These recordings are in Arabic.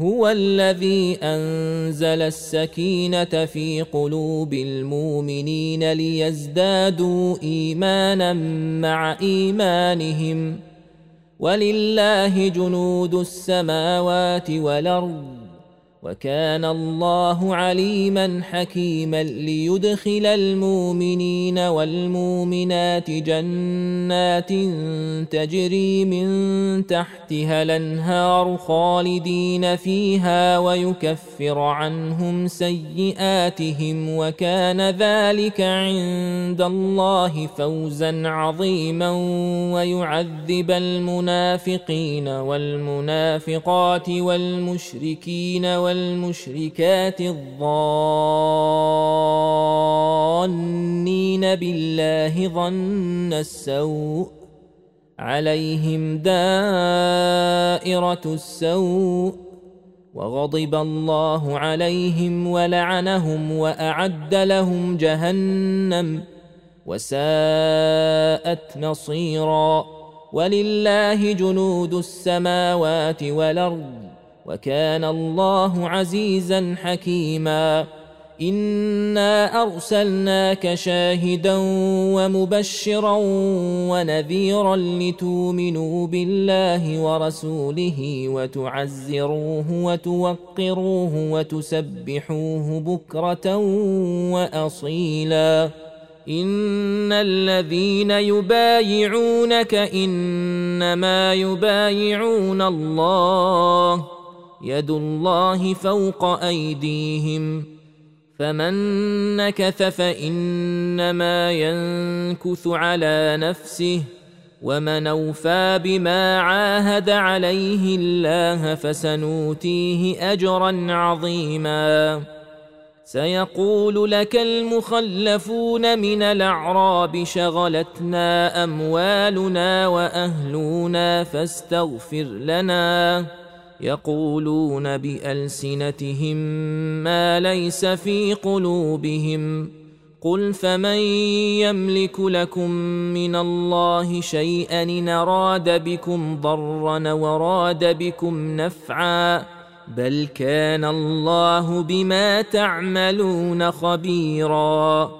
هو الذي أنزل السكينة في قلوب المؤمنين ليزدادوا إيمانا مع إيمانهم. ولله جنود السماوات والأرض. وكان الله عليما حكيما ليدخل المؤمنين والمؤمنات جنات تجري من تحتها الأنهار خالدين فيها ويكفر عنهم سيئاتهم وكان ذلك عند الله فوزا عظيما ويعذب المنافقين والمنافقات والمشركين والمشركات الظانين بالله ظن السوء عليهم دائرة السوء وغضب الله عليهم ولعنهم وأعد لهم جهنم وساءت مصيرا ولله جنود السماوات والأرض وكان الله عزيزا حكيما. انا ارسلناك شاهدا ومبشرا ونذيرا لتؤمنوا بالله ورسوله وتعزروه وتوقروه وتسبحوه بكره واصيلا. ان الذين يبايعونك انما يبايعون الله. يد الله فوق أيديهم فمن نكث فإنما ينكث على نفسه ومن أوفى بما عاهد عليه الله فسنوتيه أجرا عظيما سيقول لك المخلفون من الأعراب شغلتنا أموالنا وأهلنا فاستغفر لنا يقولون بألسنتهم ما ليس في قلوبهم قل فمن يملك لكم من الله شيئا إن أراد بكم ضرا وراد بكم نفعا بل كان الله بما تعملون خبيرا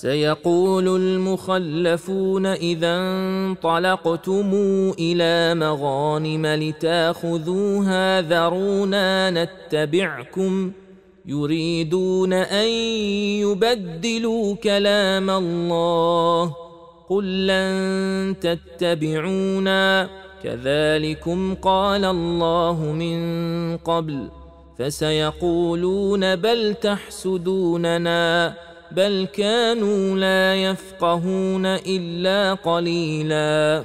سيقول المخلفون إذا انطلقتم إلى مغانم لتأخذوها ذرونا نتبعكم يريدون أن يبدلوا كلام الله قل لن تتبعونا كذلكم قال الله من قبل فسيقولون بل تحسدوننا بل كانوا لا يفقهون إلا قليلا.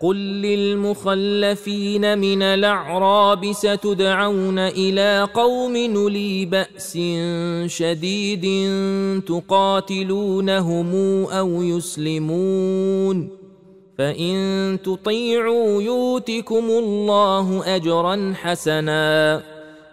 قل للمخلفين من الأعراب ستدعون إلى قوم نلي بأس شديد تقاتلونهم أو يسلمون. فإن تطيعوا يؤتكم الله أجرا حسنا.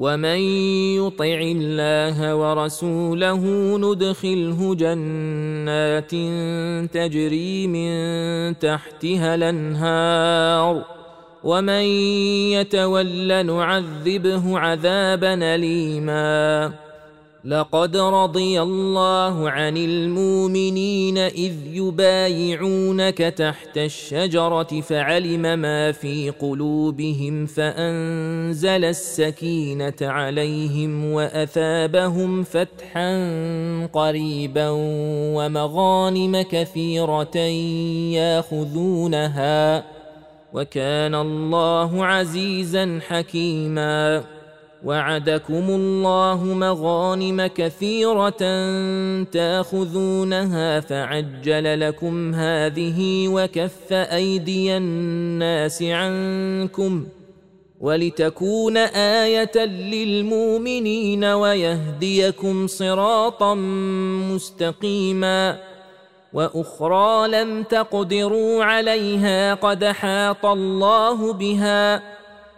ومن يطع الله ورسوله ندخله جنات تجري من تحتها الانهار ومن يتول نعذبه عذابا اليما لقد رضي الله عن المؤمنين إذ يبايعونك تحت الشجرة فعلم ما في قلوبهم فأنزل السكينة عليهم وأثابهم فتحا قريبا ومغانم كثيرة ياخذونها وكان الله عزيزا حكيما وعدكم الله مغانم كثيرة تاخذونها فعجل لكم هذه وكف أيدي الناس عنكم ولتكون آية للمؤمنين ويهديكم صراطا مستقيما وأخرى لم تقدروا عليها قد حاط الله بها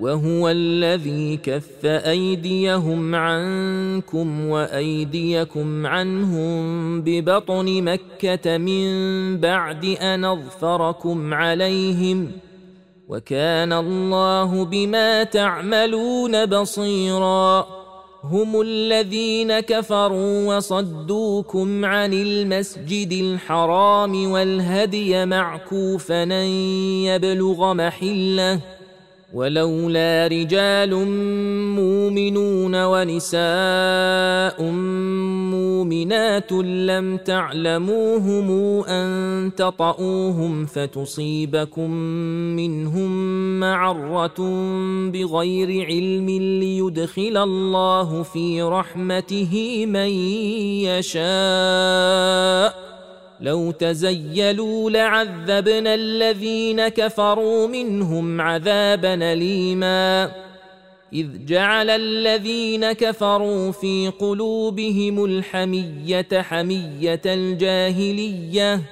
وهو الذي كف أيديهم عنكم وأيديكم عنهم ببطن مكة من بعد أن اظفركم عليهم وكان الله بما تعملون بصيرا هم الذين كفروا وصدوكم عن المسجد الحرام والهدي معكوفا يبلغ محله ولولا رجال مؤمنون ونساء مؤمنات لم تعلموهم أن تطئوهم فتصيبكم منهم معرة بغير علم ليدخل الله في رحمته من يشاء لو تزيلوا لعذبنا الذين كفروا منهم عذابا أليما. إذ جعل الذين كفروا في قلوبهم الحمية حمية الجاهلية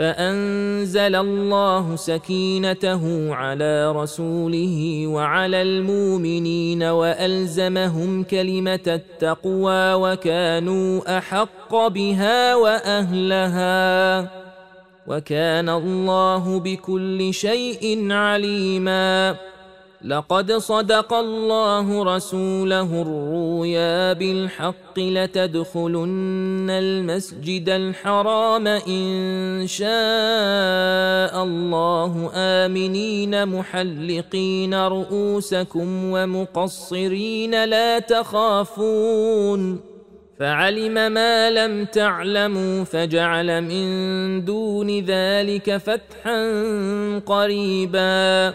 فأنزل الله سكينته على رسوله وعلى المؤمنين وألزمهم كلمة التقوى وكانوا أحق بها وأهلها وكان الله بكل شيء عليما لقد صدق الله رسوله الرؤيا بالحق لتدخلن المسجد الحرام إن شاء الله آمنين محلقين رؤوسكم ومقصرين لا تخافون فعلم ما لم تعلموا فجعل من دون ذلك فتحا قريبا